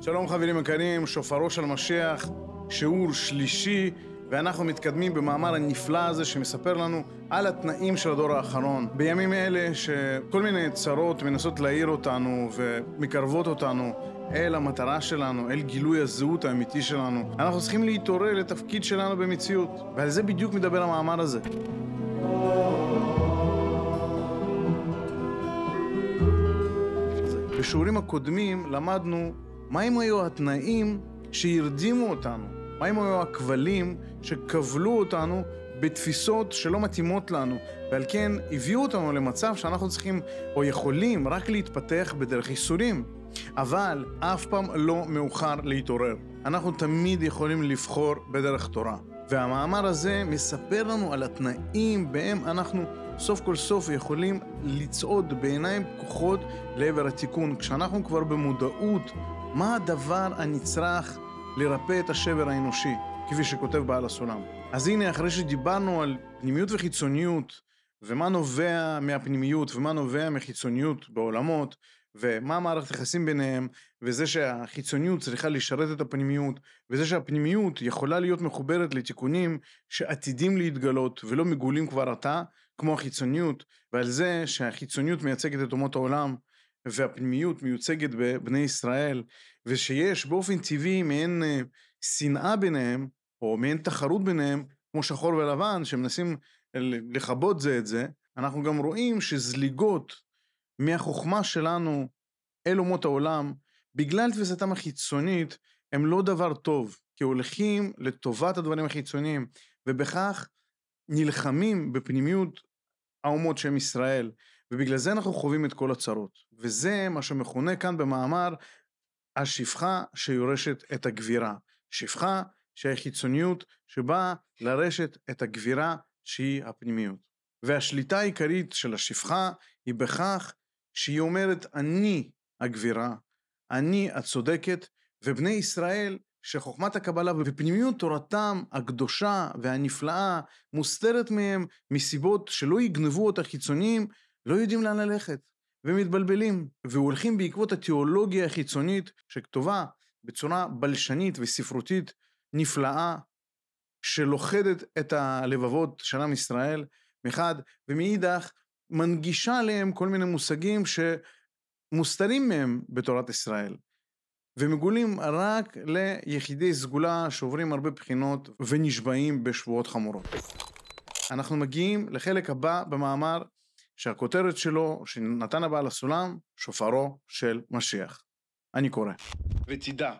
שלום חברים יקרים, שופרו של משיח, שיעור שלישי, ואנחנו מתקדמים במאמר הנפלא הזה שמספר לנו על התנאים של הדור האחרון. בימים אלה שכל מיני צרות מנסות להעיר אותנו ומקרבות אותנו אל המטרה שלנו, אל גילוי הזהות האמיתי שלנו, אנחנו צריכים להתעורר לתפקיד שלנו במציאות, ועל זה בדיוק מדבר המאמר הזה. בשיעורים הקודמים למדנו מהם היו התנאים שהרדימו אותנו, מהם היו הכבלים שכבלו אותנו בתפיסות שלא מתאימות לנו, ועל כן הביאו אותנו למצב שאנחנו צריכים או יכולים רק להתפתח בדרך ייסורים. אבל אף פעם לא מאוחר להתעורר. אנחנו תמיד יכולים לבחור בדרך תורה. והמאמר הזה מספר לנו על התנאים בהם אנחנו סוף כל סוף יכולים לצעוד בעיניים פקוחות לעבר התיקון, כשאנחנו כבר במודעות מה הדבר הנצרך לרפא את השבר האנושי, כפי שכותב בעל הסולם. אז הנה, אחרי שדיברנו על פנימיות וחיצוניות, ומה נובע מהפנימיות ומה נובע מחיצוניות בעולמות, ומה מערכת היחסים ביניהם, וזה שהחיצוניות צריכה לשרת את הפנימיות, וזה שהפנימיות יכולה להיות מחוברת לתיקונים שעתידים להתגלות ולא מגולים כבר עתה, כמו החיצוניות, ועל זה שהחיצוניות מייצגת את אומות העולם, והפנימיות מיוצגת בבני ישראל, ושיש באופן טבעי מעין אה, שנאה ביניהם, או מעין תחרות ביניהם, כמו שחור ולבן, שמנסים לכבות זה את זה, אנחנו גם רואים שזליגות מהחוכמה שלנו אל אומות העולם, בגלל תפיסתם החיצונית, הם לא דבר טוב, כי הולכים לטובת הדברים החיצוניים, ובכך נלחמים בפנימיות האומות שהם ישראל, ובגלל זה אנחנו חווים את כל הצרות. וזה מה שמכונה כאן במאמר השפחה שיורשת את הגבירה. שפחה שהיא חיצוניות שבאה לרשת את הגבירה שהיא הפנימיות. והשליטה העיקרית של השפחה היא בכך שהיא אומרת אני הגבירה, אני הצודקת, ובני ישראל שחוכמת הקבלה ופנימיות תורתם הקדושה והנפלאה מוסתרת מהם מסיבות שלא יגנבו אותה חיצוניים, לא יודעים לאן ללכת, ומתבלבלים, והולכים בעקבות התיאולוגיה החיצונית שכתובה בצורה בלשנית וספרותית נפלאה, שלוכדת את הלבבות של עם ישראל מחד, ומאידך מנגישה להם כל מיני מושגים שמוסתרים מהם בתורת ישראל. ומגולים רק ליחידי סגולה שעוברים הרבה בחינות ונשבעים בשבועות חמורות. אנחנו מגיעים לחלק הבא במאמר שהכותרת שלו, שנתן הבעל הסולם, שופרו של משיח. אני קורא. ותדע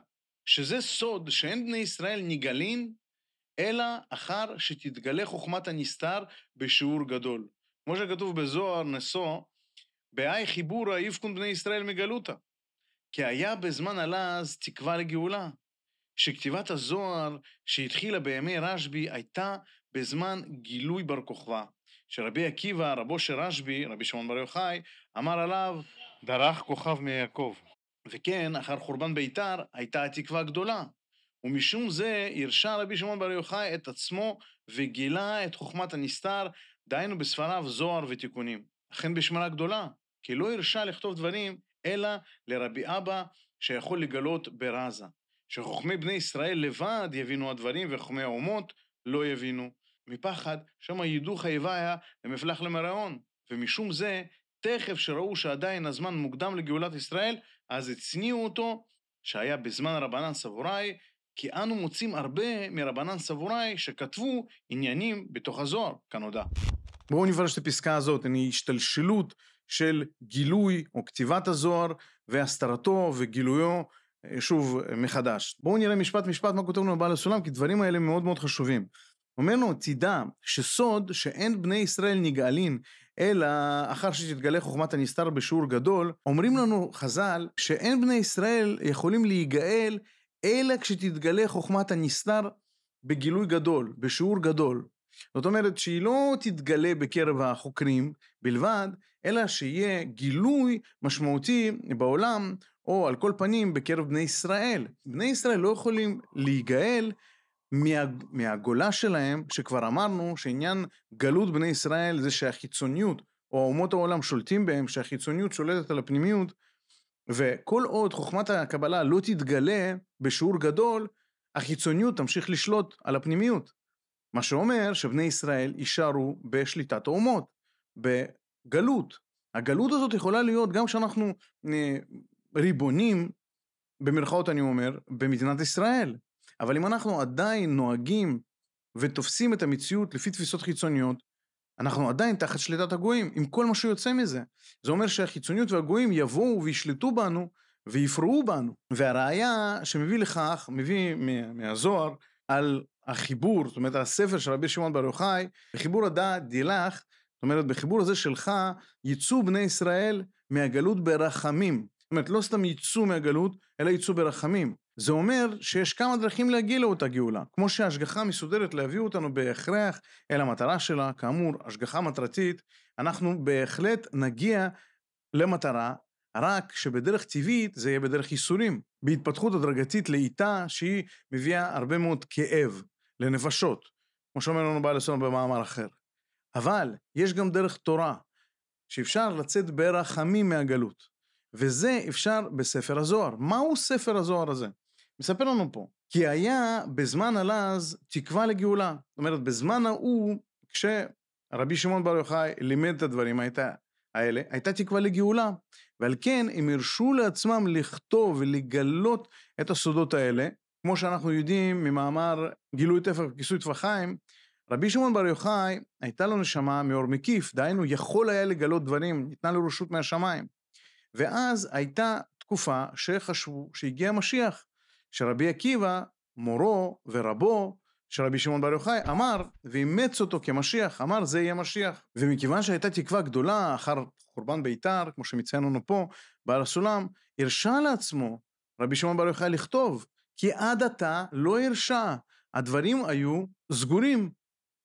שזה סוד שאין בני ישראל נגאלין, אלא אחר שתתגלה חוכמת הנסתר בשיעור גדול. כמו שכתוב בזוהר נשוא, באי חיבורא יפקון בני ישראל מגלותא. כי היה בזמן הלז תקווה לגאולה. שכתיבת הזוהר שהתחילה בימי רשב"י הייתה בזמן גילוי בר כוכבא. שרבי עקיבא, רבו של רשב"י, רבי שמעון בר יוחאי, אמר עליו, דרך כוכב מיעקב. וכן, אחר חורבן ביתר, הייתה התקווה גדולה. ומשום זה הרשה רבי שמעון בר יוחאי את עצמו וגילה את חוכמת הנסתר, דהיינו בספריו זוהר ותיקונים. אכן בשמרה גדולה, כי לא הרשה לכתוב דברים אלא לרבי אבא שיכול לגלות ברזה. שחוכמי בני ישראל לבד יבינו הדברים וחוכמי האומות לא יבינו. מפחד שמא ידעו חייביה למפלח למרעון. ומשום זה, תכף שראו שעדיין הזמן מוקדם לגאולת ישראל, אז הצניעו אותו, שהיה בזמן רבנן סבוראי, כי אנו מוצאים הרבה מרבנן סבוראי שכתבו עניינים בתוך הזוהר, כנודע. בואו נפרש את הפסקה הזאת, היא השתלשלות של גילוי או כתיבת הזוהר והסתרתו וגילויו אה, שוב מחדש. בואו נראה משפט משפט מה כותב לנו בעל הסולם, כי דברים האלה מאוד מאוד חשובים. אומר לו, תדע שסוד שאין בני ישראל נגאלין, אלא אחר שתתגלה חוכמת הנסתר בשיעור גדול, אומרים לנו חז"ל שאין בני ישראל יכולים להיגאל, אלא כשתתגלה חוכמת הנסתר בגילוי גדול, בשיעור גדול. זאת אומרת שהיא לא תתגלה בקרב החוקרים בלבד, אלא שיהיה גילוי משמעותי בעולם, או על כל פנים בקרב בני ישראל. בני ישראל לא יכולים להיגאל מה, מהגולה שלהם, שכבר אמרנו שעניין גלות בני ישראל זה שהחיצוניות, או אומות העולם שולטים בהם, שהחיצוניות שולטת על הפנימיות, וכל עוד חוכמת הקבלה לא תתגלה בשיעור גדול, החיצוניות תמשיך לשלוט על הפנימיות. מה שאומר שבני ישראל יישארו בשליטת האומות, בגלות. הגלות הזאת יכולה להיות גם כשאנחנו אה, ריבונים, במרכאות אני אומר, במדינת ישראל. אבל אם אנחנו עדיין נוהגים ותופסים את המציאות לפי תפיסות חיצוניות, אנחנו עדיין תחת שליטת הגויים, עם כל מה שיוצא מזה. זה אומר שהחיצוניות והגויים יבואו וישלטו בנו ויפרעו בנו. והראיה שמביא לכך, מביא מהזוהר, על החיבור, זאת אומרת, הספר של רבי שמעון בר יוחאי, בחיבור הדעת דילך, זאת אומרת, בחיבור הזה שלך, יצאו בני ישראל מהגלות ברחמים. זאת אומרת, לא סתם יצאו מהגלות, אלא יצאו ברחמים. זה אומר שיש כמה דרכים להגיע לאותה גאולה. כמו שההשגחה מסודרת להביא אותנו בהכרח אל המטרה שלה, כאמור, השגחה מטרתית, אנחנו בהחלט נגיע למטרה, רק שבדרך טבעית זה יהיה בדרך ייסורים. בהתפתחות הדרגתית לאיטה שהיא מביאה הרבה מאוד כאב לנפשות, כמו שאומר לנו בעל הסון במאמר אחר. אבל יש גם דרך תורה, שאפשר לצאת ברחמים מהגלות. וזה אפשר בספר הזוהר. מהו ספר הזוהר הזה? מספר לנו פה, כי היה בזמן הלז תקווה לגאולה. זאת אומרת, בזמן ההוא, כשרבי שמעון בר יוחאי לימד את הדברים הייתה, האלה, הייתה תקווה לגאולה. ועל כן הם הרשו לעצמם לכתוב ולגלות את הסודות האלה, כמו שאנחנו יודעים ממאמר גילוי תפר וכיסוי טפחיים, רבי שמעון בר יוחאי הייתה לו נשמה מאור מקיף, דהיינו יכול היה לגלות דברים, ניתנה לו רשות מהשמיים. ואז הייתה תקופה שחשבו שהגיע משיח, שרבי עקיבא, מורו ורבו של רבי שמעון בר יוחאי, אמר ואימץ אותו כמשיח, אמר זה יהיה משיח. ומכיוון שהייתה תקווה גדולה אחר חורבן ביתר, כמו שמציין לנו פה, בעל הסולם, הרשה לעצמו רבי שמעון בר יוחאי לכתוב, כי עד עתה לא הרשה. הדברים היו סגורים,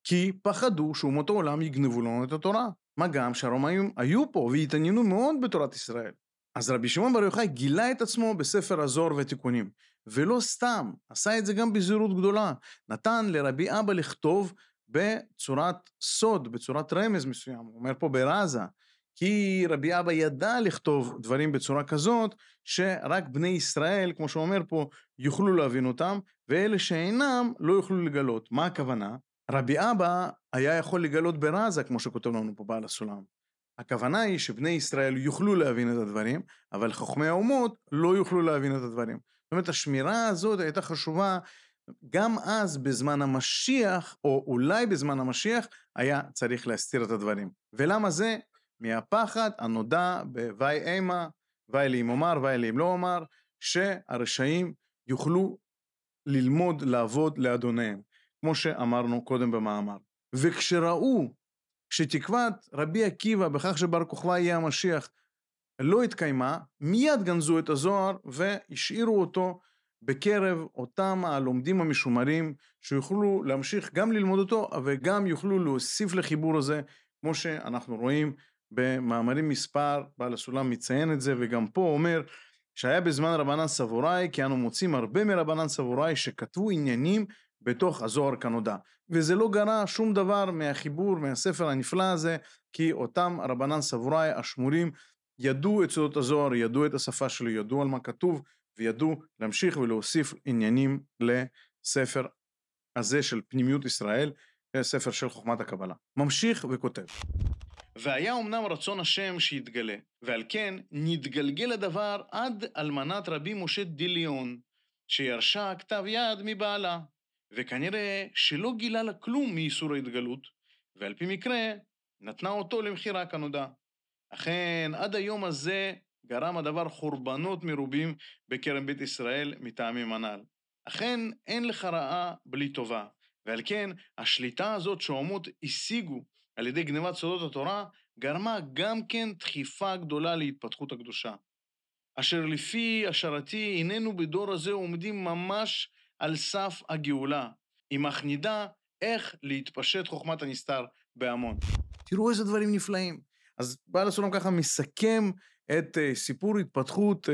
כי פחדו שאומות העולם יגנבו לנו את התורה. מה גם שהרומאים היו פה והתעניינו מאוד בתורת ישראל. אז רבי שמעון בר יוחאי גילה את עצמו בספר הזוהר ותיקונים. ולא סתם, עשה את זה גם בזהירות גדולה. נתן לרבי אבא לכתוב בצורת סוד, בצורת רמז מסוים. הוא אומר פה ברזה, כי רבי אבא ידע לכתוב דברים בצורה כזאת, שרק בני ישראל, כמו שהוא אומר פה, יוכלו להבין אותם, ואלה שאינם לא יוכלו לגלות. מה הכוונה? רבי אבא היה יכול לגלות ברזה, כמו שכותב לנו פה בעל הסולם. הכוונה היא שבני ישראל יוכלו להבין את הדברים, אבל חכמי האומות לא יוכלו להבין את הדברים. זאת אומרת, השמירה הזאת הייתה חשובה גם אז בזמן המשיח, או אולי בזמן המשיח, היה צריך להסתיר את הדברים. ולמה זה? מהפחד הנודע בוואי אימה, ואי לי אם אומר, ואי לי אם לא אומר, שהרשעים יוכלו ללמוד לעבוד לאדוניהם, כמו שאמרנו קודם במאמר. וכשראו שתקוות רבי עקיבא בכך שבר כוכבא יהיה המשיח לא התקיימה, מיד גנזו את הזוהר והשאירו אותו בקרב אותם הלומדים המשומרים שיוכלו להמשיך גם ללמוד אותו וגם יוכלו להוסיף לחיבור הזה כמו שאנחנו רואים במאמרים מספר, בעל הסולם מציין את זה וגם פה אומר שהיה בזמן רבנן סבוראי כי אנו מוצאים הרבה מרבנן סבוראי שכתבו עניינים בתוך הזוהר כנודע. וזה לא גרע שום דבר מהחיבור, מהספר הנפלא הזה, כי אותם רבנן סבוראי השמורים ידעו את סודות הזוהר, ידעו את השפה שלו, ידעו על מה כתוב, וידעו להמשיך ולהוסיף עניינים לספר הזה של פנימיות ישראל, ספר של חוכמת הקבלה. ממשיך וכותב. והיה אמנם רצון השם שיתגלה, ועל כן נתגלגל הדבר עד אלמנת רבי משה דיליון, שירשה כתב יד מבעלה, וכנראה שלא גילה לה כלום מאיסור ההתגלות, ועל פי מקרה נתנה אותו למכירה כנודע. אכן, עד היום הזה גרם הדבר חורבנות מרובים בקרב בית ישראל מטעמים הנ"ל. אכן, אין לך רעה בלי טובה, ועל כן, השליטה הזאת שאומות השיגו על ידי גנבת סודות התורה, גרמה גם כן דחיפה גדולה להתפתחות הקדושה. אשר לפי השערתי, הננו בדור הזה עומדים ממש על סף הגאולה, אם אך נדע איך להתפשט חוכמת הנסתר בהמון. תראו איזה דברים נפלאים. אז בעל הסולם ככה מסכם את uh, סיפור התפתחות uh,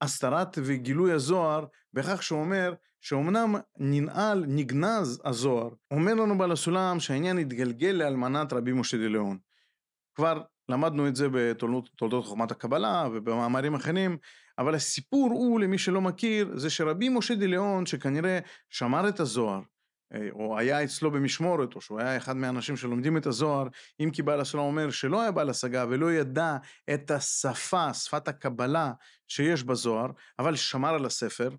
הסתרת וגילוי הזוהר בכך שהוא אומר שאומנם ננעל, נגנז הזוהר. אומר לנו בעל הסולם שהעניין התגלגל לאלמנת רבי משה דליאון. כבר למדנו את זה בתולדות חוכמת הקבלה ובמאמרים אחרים, אבל הסיפור הוא, למי שלא מכיר, זה שרבי משה דיליאון, שכנראה שמר את הזוהר, אה, או היה אצלו במשמורת, או שהוא היה אחד מהאנשים שלומדים את הזוהר, אם כי בעל הסולם אומר שלא היה בעל השגה ולא ידע את השפה, שפת הקבלה שיש בזוהר, אבל שמר על הספר,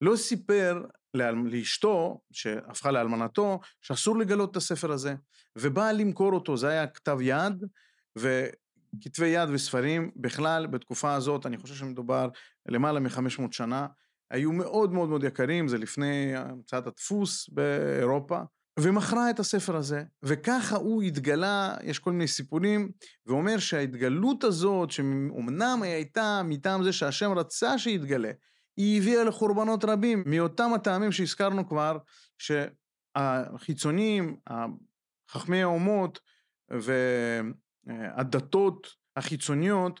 לא סיפר לאשתו, שהפכה לאלמנתו, שאסור לגלות את הספר הזה, ובא למכור אותו, זה היה כתב יד, וכתבי יד וספרים בכלל בתקופה הזאת, אני חושב שמדובר למעלה מ-500 שנה, היו מאוד מאוד מאוד יקרים, זה לפני המצאת הדפוס באירופה, ומכרה את הספר הזה, וככה הוא התגלה, יש כל מיני סיפורים, ואומר שההתגלות הזאת, שאומנם היא הייתה מטעם זה שהשם רצה שיתגלה, היא הביאה לחורבנות רבים, מאותם הטעמים שהזכרנו כבר, שהחיצונים, חכמי האומות והדתות החיצוניות,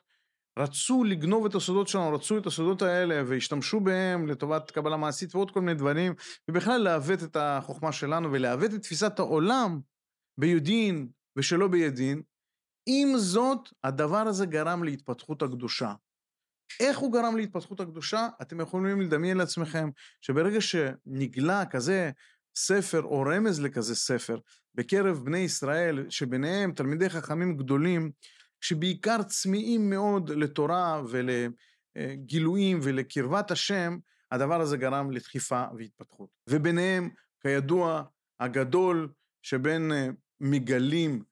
רצו לגנוב את הסודות שלנו, רצו את הסודות האלה והשתמשו בהם לטובת קבלה מעשית ועוד כל מיני דברים, ובכלל לעוות את החוכמה שלנו ולעוות את תפיסת העולם ביודעין ושלא בידין. עם זאת, הדבר הזה גרם להתפתחות הקדושה. איך הוא גרם להתפתחות הקדושה? אתם יכולים לדמיין לעצמכם שברגע שנגלה כזה ספר או רמז לכזה ספר בקרב בני ישראל, שביניהם תלמידי חכמים גדולים, שבעיקר צמאים מאוד לתורה ולגילויים ולקרבת השם, הדבר הזה גרם לדחיפה והתפתחות. וביניהם, כידוע, הגדול שבין אה, מגלים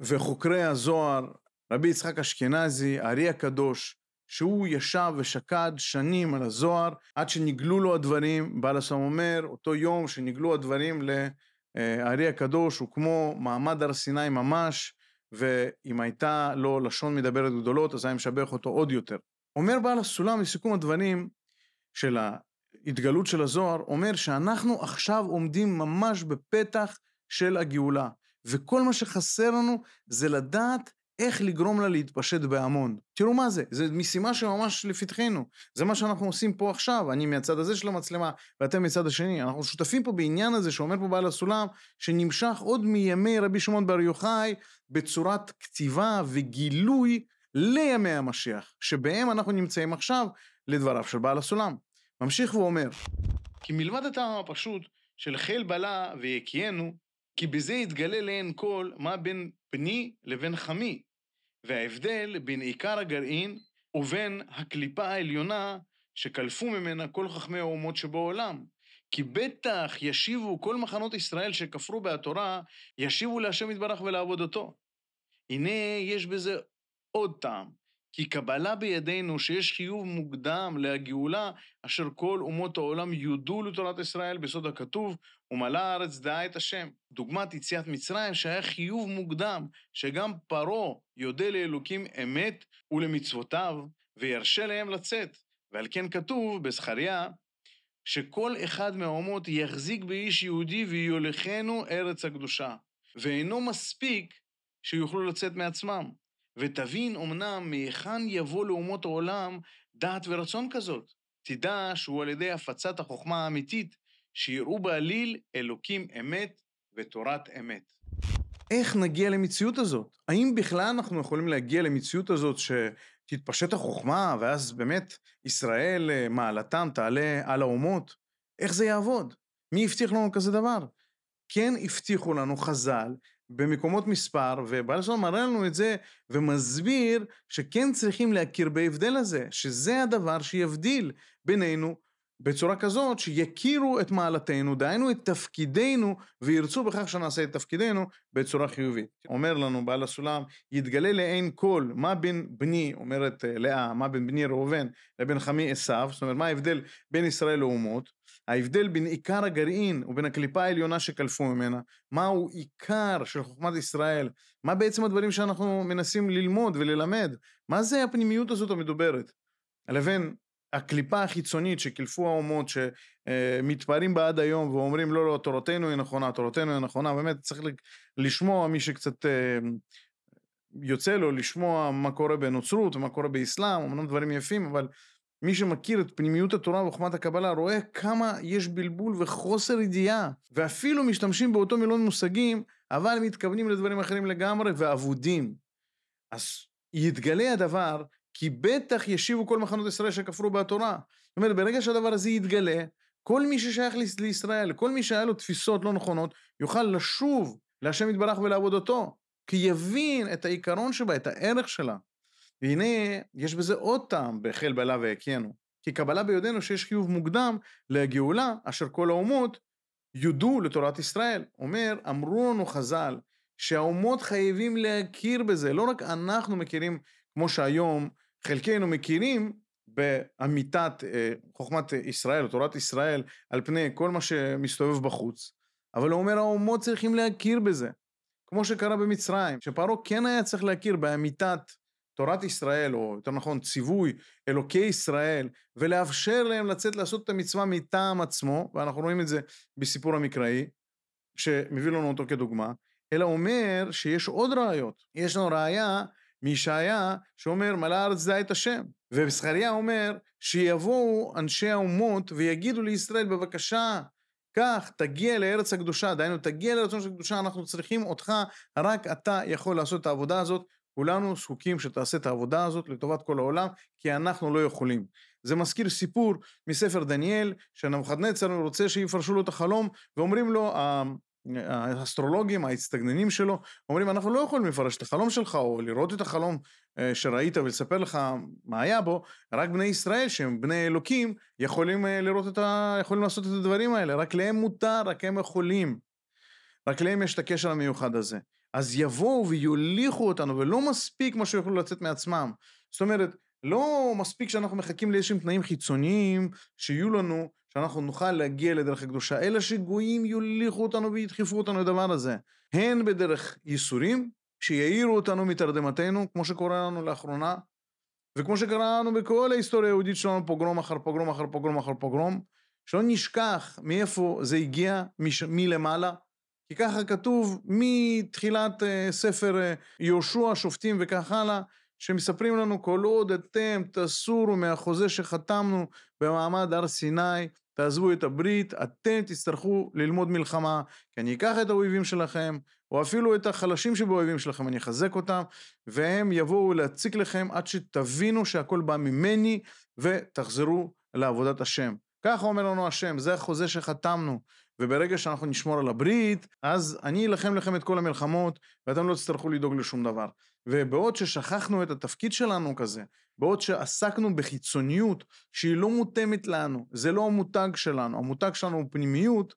וחוקרי הזוהר, רבי יצחק אשכנזי, הארי הקדוש, שהוא ישב ושקד שנים על הזוהר, עד שנגלו לו הדברים, בעל הסם אומר, אותו יום שנגלו הדברים לארי הקדוש, הוא כמו מעמד הר סיני ממש, ואם הייתה לו לשון מדברת גדולות, אז היה משבח אותו עוד יותר. אומר בעל הסולם לסיכום הדברים של ההתגלות של הזוהר, אומר שאנחנו עכשיו עומדים ממש בפתח של הגאולה, וכל מה שחסר לנו זה לדעת איך לגרום לה להתפשט בהמון. תראו מה זה, זו משימה שממש לפתחנו. זה מה שאנחנו עושים פה עכשיו, אני מהצד הזה של המצלמה ואתם מצד השני. אנחנו שותפים פה בעניין הזה שאומר פה בעל הסולם, שנמשך עוד מימי רבי שמעון בר יוחאי בצורת כתיבה וגילוי לימי המשיח, שבהם אנחנו נמצאים עכשיו לדבריו של בעל הסולם. ממשיך ואומר, כי מלבד הטעם הפשוט של חיל בלה ויקיינו, כי בזה יתגלה לעין כל מה בין בני לבין חמי, וההבדל בין עיקר הגרעין ובין הקליפה העליונה שקלפו ממנה כל חכמי האומות שבעולם. כי בטח ישיבו כל מחנות ישראל שכפרו בהתורה, ישיבו להשם יתברך ולעבודתו. הנה יש בזה עוד טעם, כי קבלה בידינו שיש חיוב מוקדם להגאולה, אשר כל אומות העולם יודו לתורת ישראל בסוד הכתוב, ומלא הארץ דעה את השם. דוגמת יציאת מצרים, שהיה חיוב מוקדם, שגם פרעה יודה לאלוקים אמת ולמצוותיו, וירשה להם לצאת. ועל כן כתוב בזכריה, שכל אחד מהאומות יחזיק באיש יהודי ויולכנו ארץ הקדושה. ואינו מספיק שיוכלו לצאת מעצמם. ותבין אמנם מהיכן יבוא לאומות העולם דעת ורצון כזאת. תדע שהוא על ידי הפצת החוכמה האמיתית, שיראו בעליל אלוקים אמת ותורת אמת. איך נגיע למציאות הזאת? האם בכלל אנחנו יכולים להגיע למציאות הזאת שתתפשט החוכמה, ואז באמת ישראל אה, מעלתם תעלה על האומות? איך זה יעבוד? מי הבטיח לנו כזה דבר? כן הבטיחו לנו חז"ל במקומות מספר, ובעל השלום מראה לנו את זה ומסביר שכן צריכים להכיר בהבדל הזה, שזה הדבר שיבדיל בינינו בצורה כזאת שיכירו את מעלתנו, דהיינו את תפקידנו, וירצו בכך שנעשה את תפקידנו בצורה חיובית. אומר לנו בעל הסולם, יתגלה לעין כל, מה בין בני, אומרת אה, לאה, מה בין בני ראובן לבין חמי עשיו, זאת אומרת, מה ההבדל בין ישראל לאומות? ההבדל בין עיקר הגרעין ובין הקליפה העליונה שקלפו ממנה, מהו עיקר של חוכמת ישראל, מה בעצם הדברים שאנחנו מנסים ללמוד וללמד, מה זה הפנימיות הזאת המדוברת, לבין הקליפה החיצונית שקילפו האומות שמתפארים בה עד היום ואומרים לא לא תורתנו היא נכונה תורתנו היא נכונה. באמת צריך לשמוע מי שקצת אה, יוצא לו לשמוע מה קורה בנוצרות ומה קורה באסלאם אמנם דברים יפים אבל מי שמכיר את פנימיות התורה וחוכמת הקבלה רואה כמה יש בלבול וחוסר ידיעה ואפילו משתמשים באותו מילון מושגים אבל מתכוונים לדברים אחרים לגמרי ואבודים. אז יתגלה הדבר, כי בטח ישיבו כל מחנות ישראל שכפרו בתורה. זאת אומרת, ברגע שהדבר הזה יתגלה, כל מי ששייך לישראל, כל מי שהיה לו תפיסות לא נכונות, יוכל לשוב להשם יתברך ולעבוד אותו, כי יבין את העיקרון שבה, את הערך שלה. והנה, יש בזה עוד טעם בהחל בעלה והקיאנו. כי קבלה ביודענו שיש חיוב מוקדם לגאולה, אשר כל האומות יודו לתורת ישראל. אומר, אמרו לנו חז"ל, שהאומות חייבים להכיר בזה, לא רק אנחנו מכירים, כמו שהיום חלקנו מכירים, באמיתת אה, חוכמת ישראל, או תורת ישראל, על פני כל מה שמסתובב בחוץ, אבל הוא אומר, האומות צריכים להכיר בזה. כמו שקרה במצרים, שפרעה כן היה צריך להכיר באמיתת תורת ישראל, או יותר נכון ציווי אלוקי ישראל, ולאפשר להם לצאת לעשות את המצווה מטעם עצמו, ואנחנו רואים את זה בסיפור המקראי, שמביא לנו אותו כדוגמה, אלא אומר שיש עוד ראיות. יש לנו ראיה מישעיה שאומר מלא הארץ דע את השם. וזכריה אומר שיבואו אנשי האומות ויגידו לישראל בבקשה קח, תגיע לארץ הקדושה, דהיינו, תגיע לארץ הקדושה, אנחנו צריכים אותך, רק אתה יכול לעשות את העבודה הזאת. כולנו זקוקים שתעשה את העבודה הזאת לטובת כל העולם, כי אנחנו לא יכולים. זה מזכיר סיפור מספר דניאל, שנבוכדנצר רוצה שיפרשו לו את החלום, ואומרים לו, האסטרולוגים, ההצטגננים שלו, אומרים, אנחנו לא יכולים לפרש את החלום שלך, או לראות את החלום אה, שראית ולספר לך מה היה בו, רק בני ישראל, שהם בני אלוקים, יכולים אה, לראות את ה... יכולים לעשות את הדברים האלה, רק להם מותר, רק הם יכולים. רק להם יש את הקשר המיוחד הזה. אז יבואו ויוליכו אותנו, ולא מספיק מה שיוכלו לצאת מעצמם. זאת אומרת, לא מספיק שאנחנו מחכים לאיזשהם תנאים חיצוניים שיהיו לנו, שאנחנו נוכל להגיע לדרך הקדושה, אלא שגויים יוליכו אותנו וידחפו אותנו לדבר הזה. הן בדרך ייסורים, שיעירו אותנו מתרדמתנו, כמו שקורה לנו לאחרונה, וכמו שקרה לנו בכל ההיסטוריה היהודית שלנו, פוגרום אחר פוגרום אחר פוגרום אחר פוגרום, שלא נשכח מאיפה זה הגיע, מש... מלמעלה, כי ככה כתוב מתחילת uh, ספר uh, יהושע, שופטים וכך הלאה, שמספרים לנו כל עוד אתם תסורו מהחוזה שחתמנו במעמד הר סיני, תעזבו את הברית, אתם תצטרכו ללמוד מלחמה, כי אני אקח את האויבים שלכם, או אפילו את החלשים שבאויבים שלכם, אני אחזק אותם, והם יבואו להציק לכם עד שתבינו שהכל בא ממני, ותחזרו לעבודת השם. ככה אומר לנו השם, זה החוזה שחתמנו. וברגע שאנחנו נשמור על הברית, אז אני אלחם לכם את כל המלחמות, ואתם לא תצטרכו לדאוג לשום דבר. ובעוד ששכחנו את התפקיד שלנו כזה, בעוד שעסקנו בחיצוניות שהיא לא מותאמת לנו, זה לא המותג שלנו, המותג שלנו הוא פנימיות,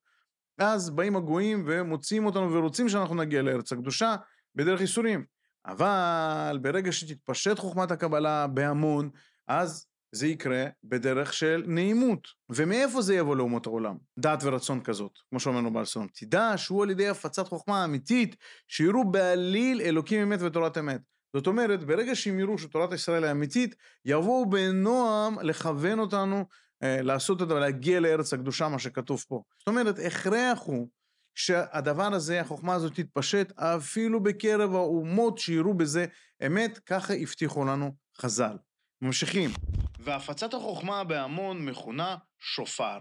אז באים הגויים ומוציאים אותנו ורוצים שאנחנו נגיע לארץ הקדושה בדרך ייסורים. אבל ברגע שתתפשט חוכמת הקבלה בהמון, אז זה יקרה בדרך של נעימות. ומאיפה זה יבוא לאומות העולם? דעת ורצון כזאת, כמו שאומרנו בעל סולם. תדע שהוא על ידי הפצת חוכמה אמיתית, שיראו בעליל אלוקים אמת ותורת אמת. זאת אומרת, ברגע שהם יראו שתורת ישראל היא אמיתית, יבואו בנועם לכוון אותנו אה, לעשות את זה ולהגיע לארץ הקדושה, מה שכתוב פה. זאת אומרת, הכרח הוא שהדבר הזה, החוכמה הזאת תתפשט אפילו בקרב האומות שיראו בזה אמת, ככה הבטיחו לנו חז"ל. ממשיכים. והפצת החוכמה בהמון מכונה שופר.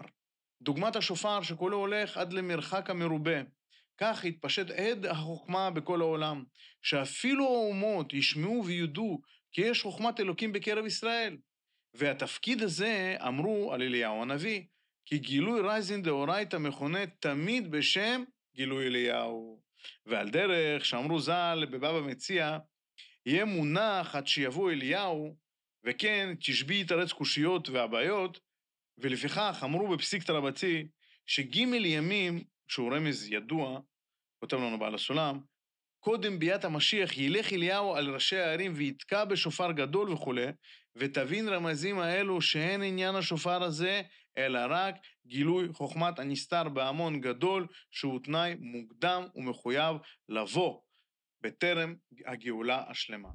דוגמת השופר שכולו הולך עד למרחק המרובה. כך יתפשט עד החוכמה בכל העולם, שאפילו האומות ישמעו ויודעו כי יש חוכמת אלוקים בקרב ישראל. והתפקיד הזה אמרו על אליהו הנביא, כי גילוי רייזין דאורייתא מכונה תמיד בשם גילוי אליהו. ועל דרך שאמרו ז"ל בבבא מציע, יהיה מונח עד שיבוא אליהו, וכן תשבי יתרץ קושיות והבעיות, ולפיכך אמרו בפסיקתא רבתי, שג' ימים, שהוא רמז ידוע, כותב לנו בעל הסולם, קודם ביאת המשיח ילך אליהו על ראשי הערים ויתקע בשופר גדול וכולי, ותבין רמזים האלו שאין עניין השופר הזה, אלא רק גילוי חוכמת הנסתר בהמון גדול, שהוא תנאי מוקדם ומחויב לבוא בטרם הגאולה השלמה.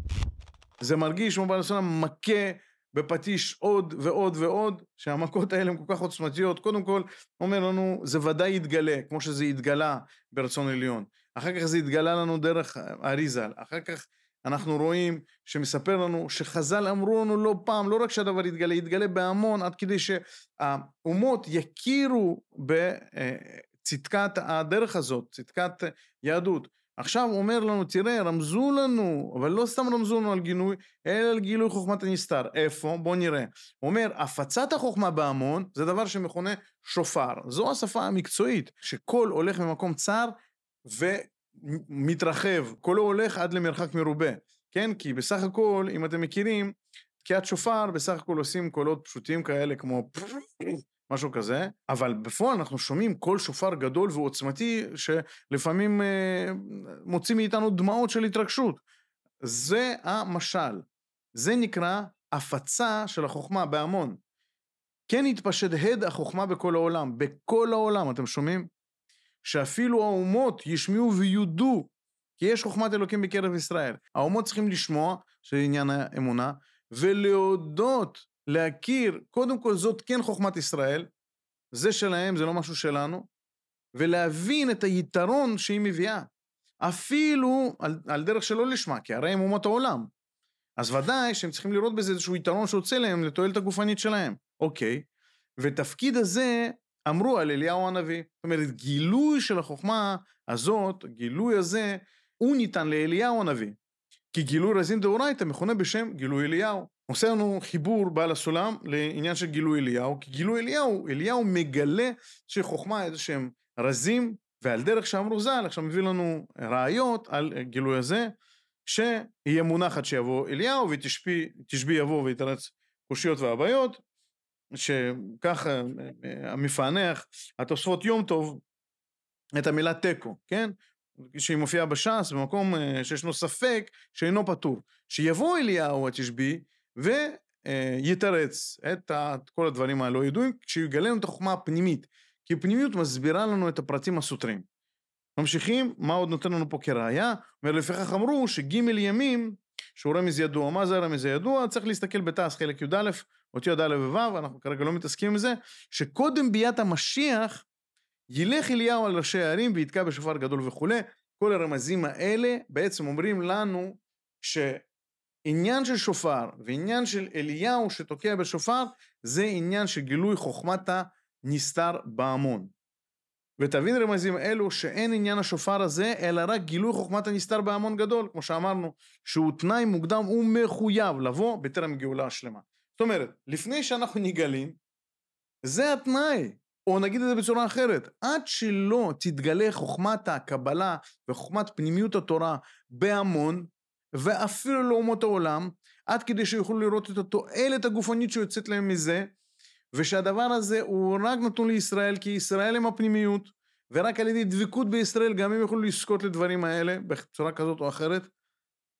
זה מרגיש כמו הסולם מכה בפטיש עוד ועוד ועוד, שהמכות האלה הן כל כך עוצמתיות. קודם כל, אומר לנו, זה ודאי יתגלה, כמו שזה התגלה ברצון עליון. אחר כך זה התגלה לנו דרך אריזל. אחר כך אנחנו רואים שמספר לנו שחז"ל אמרו לנו לא פעם, לא רק שהדבר יתגלה, יתגלה בהמון, עד כדי שהאומות יכירו בצדקת הדרך הזאת, צדקת יהדות. עכשיו הוא אומר לנו, תראה, רמזו לנו, אבל לא סתם רמזו לנו על גינוי, אלא על גילוי חוכמת הנסתר. איפה? בואו נראה. הוא אומר, הפצת החוכמה בהמון זה דבר שמכונה שופר. זו השפה המקצועית, שקול הולך ממקום צר ומתרחב, קולו הולך עד למרחק מרובה. כן? כי בסך הכל, אם אתם מכירים, תקיעת שופר בסך הכל עושים קולות פשוטים כאלה כמו משהו כזה, אבל בפועל אנחנו שומעים קול שופר גדול ועוצמתי שלפעמים אה, מוציא מאיתנו דמעות של התרגשות. זה המשל. זה נקרא הפצה של החוכמה בהמון. כן התפשט הד החוכמה בכל העולם, בכל העולם, אתם שומעים? שאפילו האומות ישמעו ויודו, כי יש חוכמת אלוקים בקרב ישראל. האומות צריכים לשמוע, שזה עניין האמונה, ולהודות להכיר, קודם כל זאת כן חוכמת ישראל, זה שלהם, זה לא משהו שלנו, ולהבין את היתרון שהיא מביאה. אפילו על, על דרך שלא לשמה, כי הרי הם אומות העולם. אז ודאי שהם צריכים לראות בזה איזשהו יתרון שיוצא להם לתועלת הגופנית שלהם. אוקיי. ותפקיד הזה אמרו על אליהו הנביא. זאת אומרת, גילוי של החוכמה הזאת, גילוי הזה, הוא ניתן לאליהו הנביא. כי גילוי רזין דאורייתא מכונה בשם גילוי אליהו. עושה לנו חיבור בעל הסולם לעניין של גילוי אליהו, כי גילוי אליהו, אליהו מגלה שחוכמה איזה שהם רזים, ועל דרך שאמרו ז"ל, עכשיו מביא לנו ראיות על גילוי הזה, שיהיה מונחת שיבוא אליהו ותשבי יבוא ויתרץ קושיות והבעיות, שככה המפענח, התוספות יום טוב, את המילה תיקו, כן? שהיא מופיעה בש"ס, במקום אה, שישנו ספק שאינו פטור. שיבוא אליהו התשבי ויתרץ את כל הדברים הלא ידועים, כשיגלה לנו את החוכמה הפנימית. כי הפנימיות מסבירה לנו את הפרטים הסותרים. ממשיכים, מה עוד נותן לנו פה כראיה? אומר, לפיכך אמרו שג' ימים, שהוא רמז ידוע. מה זה רמז ידוע? צריך להסתכל בתעש חלק י"א, אותיות א' וו', אנחנו כרגע לא מתעסקים עם זה, שקודם ביאת המשיח, ילך אליהו על ראשי הערים ויתקע בשופר גדול וכולי. כל הרמזים האלה בעצם אומרים לנו שעניין של שופר ועניין של אליהו שתוקע בשופר זה עניין של גילוי חוכמת הנסתר בהמון. ותבין רמזים אלו שאין עניין השופר הזה אלא רק גילוי חוכמת הנסתר בהמון גדול כמו שאמרנו שהוא תנאי מוקדם ומחויב לבוא בטרם גאולה השלמה. זאת אומרת לפני שאנחנו נגלים זה התנאי או נגיד את זה בצורה אחרת, עד שלא תתגלה חוכמת הקבלה וחוכמת פנימיות התורה בהמון, ואפילו לאומות העולם, עד כדי שיוכלו לראות את התועלת הגופנית שיוצאת להם מזה, ושהדבר הזה הוא רק נתון לישראל, כי ישראל הם הפנימיות, ורק על ידי דבקות בישראל גם הם יוכלו לזכות לדברים האלה, בצורה כזאת או אחרת,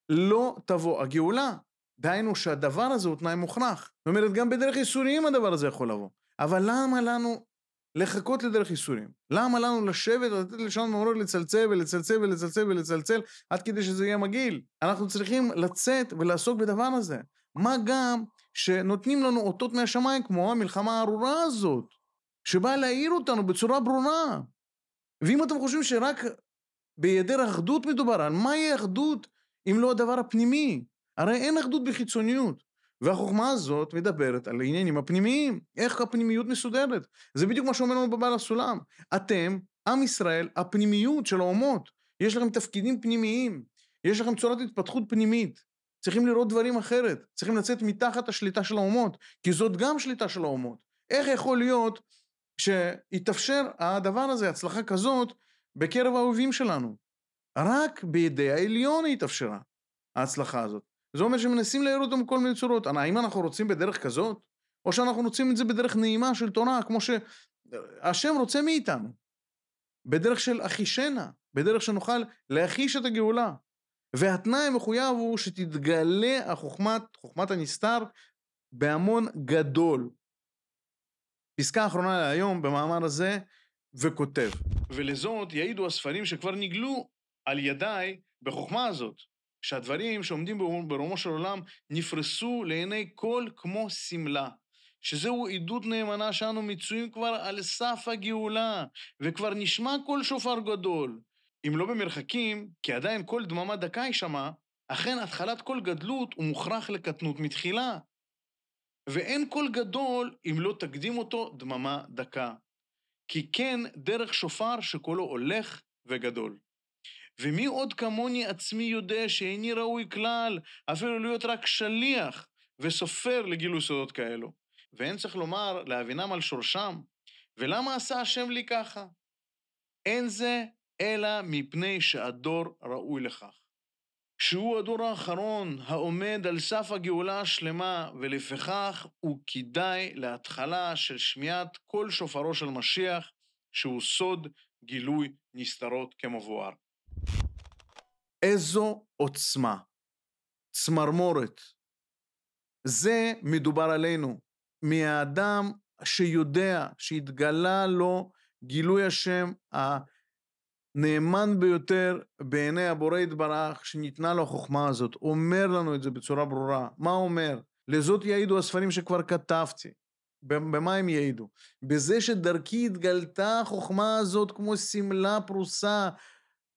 לא תבוא הגאולה. דהיינו שהדבר הזה הוא תנאי מוכרח. זאת אומרת, גם בדרך ייסוריים הדבר הזה יכול לבוא. אבל למה לנו לחכות לדרך ייסורים. למה לנו לשבת ולתת לשון מעורר לצלצל ולצלצל ולצלצל ולצלצל עד כדי שזה יהיה מגעיל? אנחנו צריכים לצאת ולעסוק בדבר הזה. מה גם שנותנים לנו אותות מהשמיים כמו המלחמה הארורה הזאת, שבאה להעיר אותנו בצורה ברורה. ואם אתם חושבים שרק בהיעדר אחדות מדובר, על מהי אחדות אם לא הדבר הפנימי? הרי אין אחדות בחיצוניות. והחוכמה הזאת מדברת על העניינים הפנימיים, איך הפנימיות מסודרת. זה בדיוק מה שאומר לנו בבעל הסולם. אתם, עם ישראל, הפנימיות של האומות. יש לכם תפקידים פנימיים, יש לכם צורת התפתחות פנימית. צריכים לראות דברים אחרת, צריכים לצאת מתחת השליטה של האומות, כי זאת גם שליטה של האומות. איך יכול להיות שיתאפשר הדבר הזה, הצלחה כזאת, בקרב האויבים שלנו? רק בידי העליון היא התאפשרה, ההצלחה הזאת. זה אומר שמנסים להעיר אותם בכל מיני צורות. האם אנחנו רוצים בדרך כזאת, או שאנחנו רוצים את זה בדרך נעימה של תורה, כמו שהשם רוצה מאיתנו. בדרך של אחישנה, בדרך שנוכל להחיש את הגאולה. והתנאי המחויב הוא שתתגלה החוכמת, חוכמת הנסתר בהמון גדול. פסקה אחרונה להיום במאמר הזה, וכותב, ולזאת יעידו הספרים שכבר נגלו על ידיי בחוכמה הזאת, שהדברים שעומדים ברומו של עולם נפרסו לעיני כל כמו שמלה. שזהו עדות נאמנה שאנו מצויים כבר על סף הגאולה, וכבר נשמע כל שופר גדול. אם לא במרחקים, כי עדיין כל דממה דקה יישמע, אכן התחלת כל גדלות הוא מוכרח לקטנות מתחילה. ואין כל גדול אם לא תקדים אותו דממה דקה. כי כן דרך שופר שקולו הולך וגדול. ומי עוד כמוני עצמי יודע שאיני ראוי כלל, אפילו להיות רק שליח וסופר לגילוי סודות כאלו. ואין צריך לומר להבינם על שורשם. ולמה עשה השם לי ככה? אין זה אלא מפני שהדור ראוי לכך. שהוא הדור האחרון העומד על סף הגאולה השלמה, ולפיכך הוא כדאי להתחלה של שמיעת כל שופרו של משיח, שהוא סוד גילוי נסתרות כמבואר. איזו עוצמה, צמרמורת. זה מדובר עלינו, מהאדם שיודע, שהתגלה לו גילוי השם הנאמן ביותר בעיני הבורא יתברך, שניתנה לו החוכמה הזאת. אומר לנו את זה בצורה ברורה. מה אומר? לזאת יעידו הספרים שכבר כתבתי. במה הם יעידו? בזה שדרכי התגלתה החוכמה הזאת כמו שמלה פרוסה.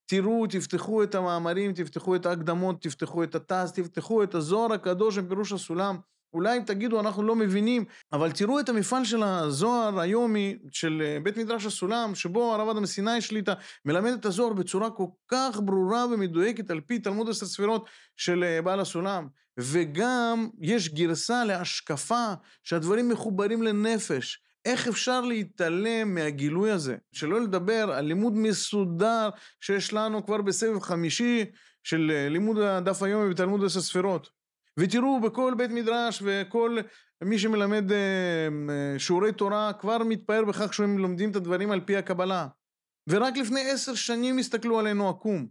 תראו, תפתחו את המאמרים, תפתחו את ההקדמות, תפתחו את התז, תפתחו את הזוהר הקדוש עם פירוש הסולם. אולי אם תגידו אנחנו לא מבינים, אבל תראו את המפעל של הזוהר היומי של אה, בית מדרש הסולם, שבו הרב אדם סיני שליטה מלמד את הזוהר בצורה כל כך ברורה ומדויקת על פי תלמוד עשר ספירות של אה, בעל הסולם. וגם יש גרסה להשקפה שהדברים מחוברים לנפש. איך אפשר להתעלם מהגילוי הזה? שלא לדבר על לימוד מסודר שיש לנו כבר בסבב חמישי של אה, לימוד הדף היומי בתלמוד עשר ספירות. ותראו בכל בית מדרש וכל מי שמלמד אה, אה, שיעורי תורה כבר מתפאר בכך שהם לומדים את הדברים על פי הקבלה. ורק לפני עשר שנים הסתכלו עלינו עקום.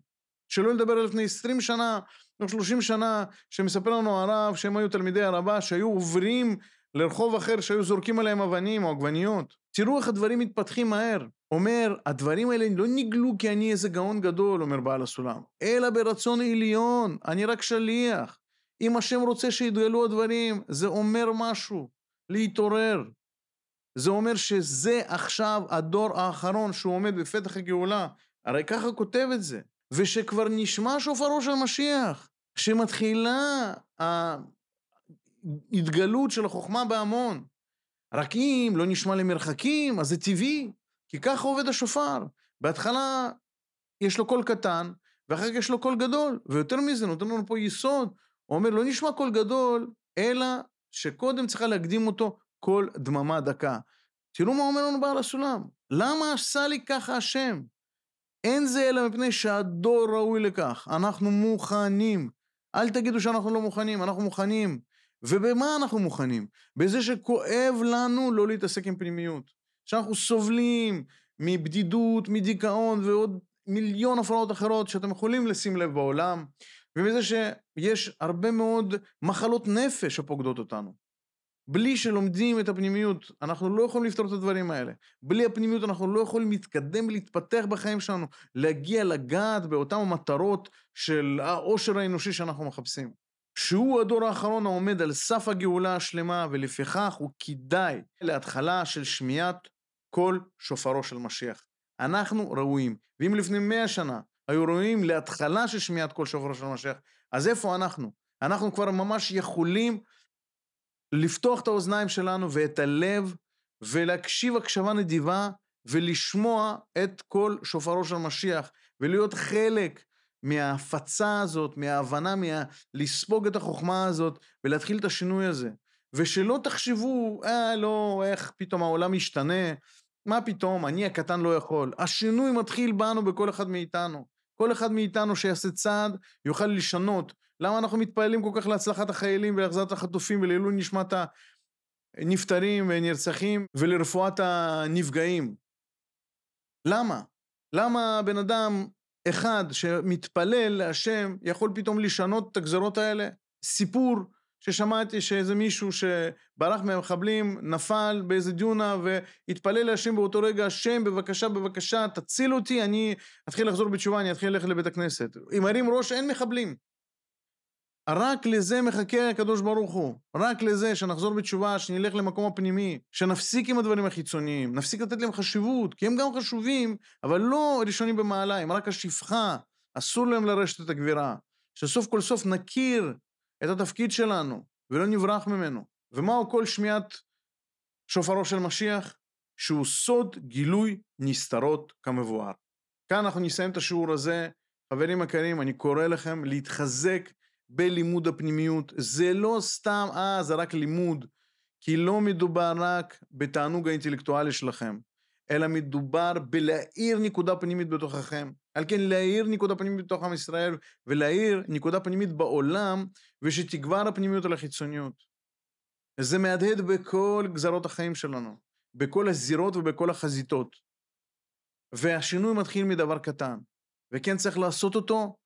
שלא לדבר על לפני עשרים שנה או שלושים שנה, שמספר לנו הרב שהם היו תלמידי הרבה, שהיו עוברים לרחוב אחר, שהיו זורקים עליהם אבנים או עגבניות. תראו איך הדברים מתפתחים מהר. אומר, הדברים האלה לא נגלו כי אני איזה גאון גדול, אומר בעל הסולם, אלא ברצון עליון, אני רק שליח. אם השם רוצה שיתגלו הדברים, זה אומר משהו, להתעורר. זה אומר שזה עכשיו הדור האחרון שהוא עומד בפתח הגאולה. הרי ככה כותב את זה. ושכבר נשמע שופרו של משיח, שמתחילה ההתגלות של החוכמה בהמון. רק אם לא נשמע למרחקים, אז זה טבעי, כי ככה עובד השופר. בהתחלה יש לו קול קטן, ואחר כך יש לו קול גדול, ויותר מזה, נותן לנו פה יסוד הוא אומר, לא נשמע קול גדול, אלא שקודם צריכה להקדים אותו קול דממה דקה. תראו מה אומר לנו בעל הסולם. למה עשה לי ככה השם? אין זה אלא מפני שהדור ראוי לכך. אנחנו מוכנים. אל תגידו שאנחנו לא מוכנים, אנחנו מוכנים. ובמה אנחנו מוכנים? בזה שכואב לנו לא להתעסק עם פנימיות. שאנחנו סובלים מבדידות, מדיכאון ועוד מיליון הפרעות אחרות שאתם יכולים לשים לב בעולם. ומזה שיש הרבה מאוד מחלות נפש שפוקדות אותנו. בלי שלומדים את הפנימיות, אנחנו לא יכולים לפתור את הדברים האלה. בלי הפנימיות אנחנו לא יכולים להתקדם ולהתפתח בחיים שלנו, להגיע לגעת באותן המטרות של העושר האנושי שאנחנו מחפשים. שהוא הדור האחרון העומד על סף הגאולה השלמה, ולפיכך הוא כדאי להתחלה של שמיעת כל שופרו של משיח. אנחנו ראויים. ואם לפני מאה שנה היו ראויים להתחלה של שמיעת כל שופרו של משיח. אז איפה אנחנו? אנחנו כבר ממש יכולים לפתוח את האוזניים שלנו ואת הלב ולהקשיב הקשבה נדיבה ולשמוע את כל שופרו של משיח ולהיות חלק מההפצה הזאת, מההבנה, מה... לספוג את החוכמה הזאת ולהתחיל את השינוי הזה. ושלא תחשבו, אה, לא, איך פתאום העולם משתנה, מה פתאום, אני הקטן לא יכול. השינוי מתחיל בנו, בכל אחד מאיתנו. כל אחד מאיתנו שיעשה צעד יוכל לשנות. למה אנחנו מתפללים כל כך להצלחת החיילים ולהחזרת החטופים ולעילוי נשמת הנפטרים ונרצחים ולרפואת הנפגעים? למה? למה בן אדם אחד שמתפלל להשם יכול פתאום לשנות את הגזרות האלה? סיפור ששמעתי שאיזה מישהו שברח מהמחבלים נפל באיזה דיונה והתפלל להשם באותו רגע, השם בבקשה בבקשה תציל אותי, אני אתחיל לחזור בתשובה, אני אתחיל ללכת לבית הכנסת. אם מרים ראש אין מחבלים. רק לזה מחכה הקדוש ברוך הוא, רק לזה שנחזור בתשובה, שנלך למקום הפנימי, שנפסיק עם הדברים החיצוניים, נפסיק לתת להם חשיבות, כי הם גם חשובים, אבל לא ראשונים במעלה, הם רק השפחה, אסור להם לרשת את הגבירה. שסוף כל סוף נכיר את התפקיד שלנו, ולא נברח ממנו. ומהו כל שמיעת שופרו של משיח? שהוא סוד גילוי נסתרות כמבואר. כאן אנחנו נסיים את השיעור הזה, חברים יקרים, אני קורא לכם להתחזק בלימוד הפנימיות. זה לא סתם, אה, זה רק לימוד, כי לא מדובר רק בתענוג האינטלקטואלי שלכם, אלא מדובר בלהאיר נקודה פנימית בתוככם. על כן להאיר נקודה פנימית בתוך עם ישראל, ולהאיר נקודה פנימית בעולם, ושתגבר הפנימיות על החיצוניות. זה מהדהד בכל גזרות החיים שלנו, בכל הזירות ובכל החזיתות. והשינוי מתחיל מדבר קטן, וכן צריך לעשות אותו,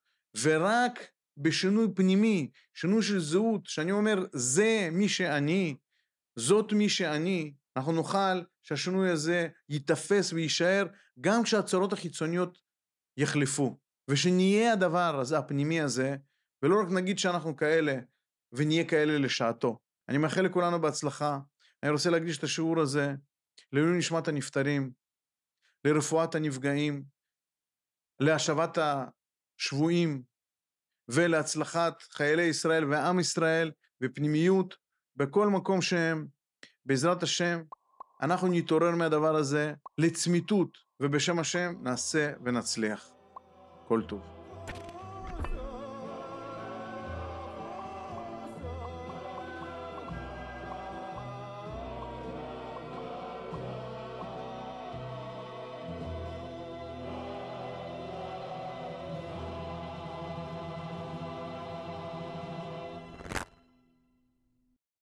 ורק בשינוי פנימי, שינוי של זהות, שאני אומר, זה מי שאני, זאת מי שאני, אנחנו נוכל שהשינוי הזה ייתפס ויישאר גם כשהצרות החיצוניות יחלפו. ושנהיה הדבר הזה, הפנימי הזה, ולא רק נגיד שאנחנו כאלה, ונהיה כאלה לשעתו. אני מאחל לכולנו בהצלחה. אני רוצה להקדיש את השיעור הזה לעילוי נשמת הנפטרים, לרפואת הנפגעים, להשבת השבויים ולהצלחת חיילי ישראל ועם ישראל בפנימיות, בכל מקום שהם. בעזרת השם, אנחנו נתעורר מהדבר הזה לצמיתות, ובשם השם נעשה ונצליח. כל טוב.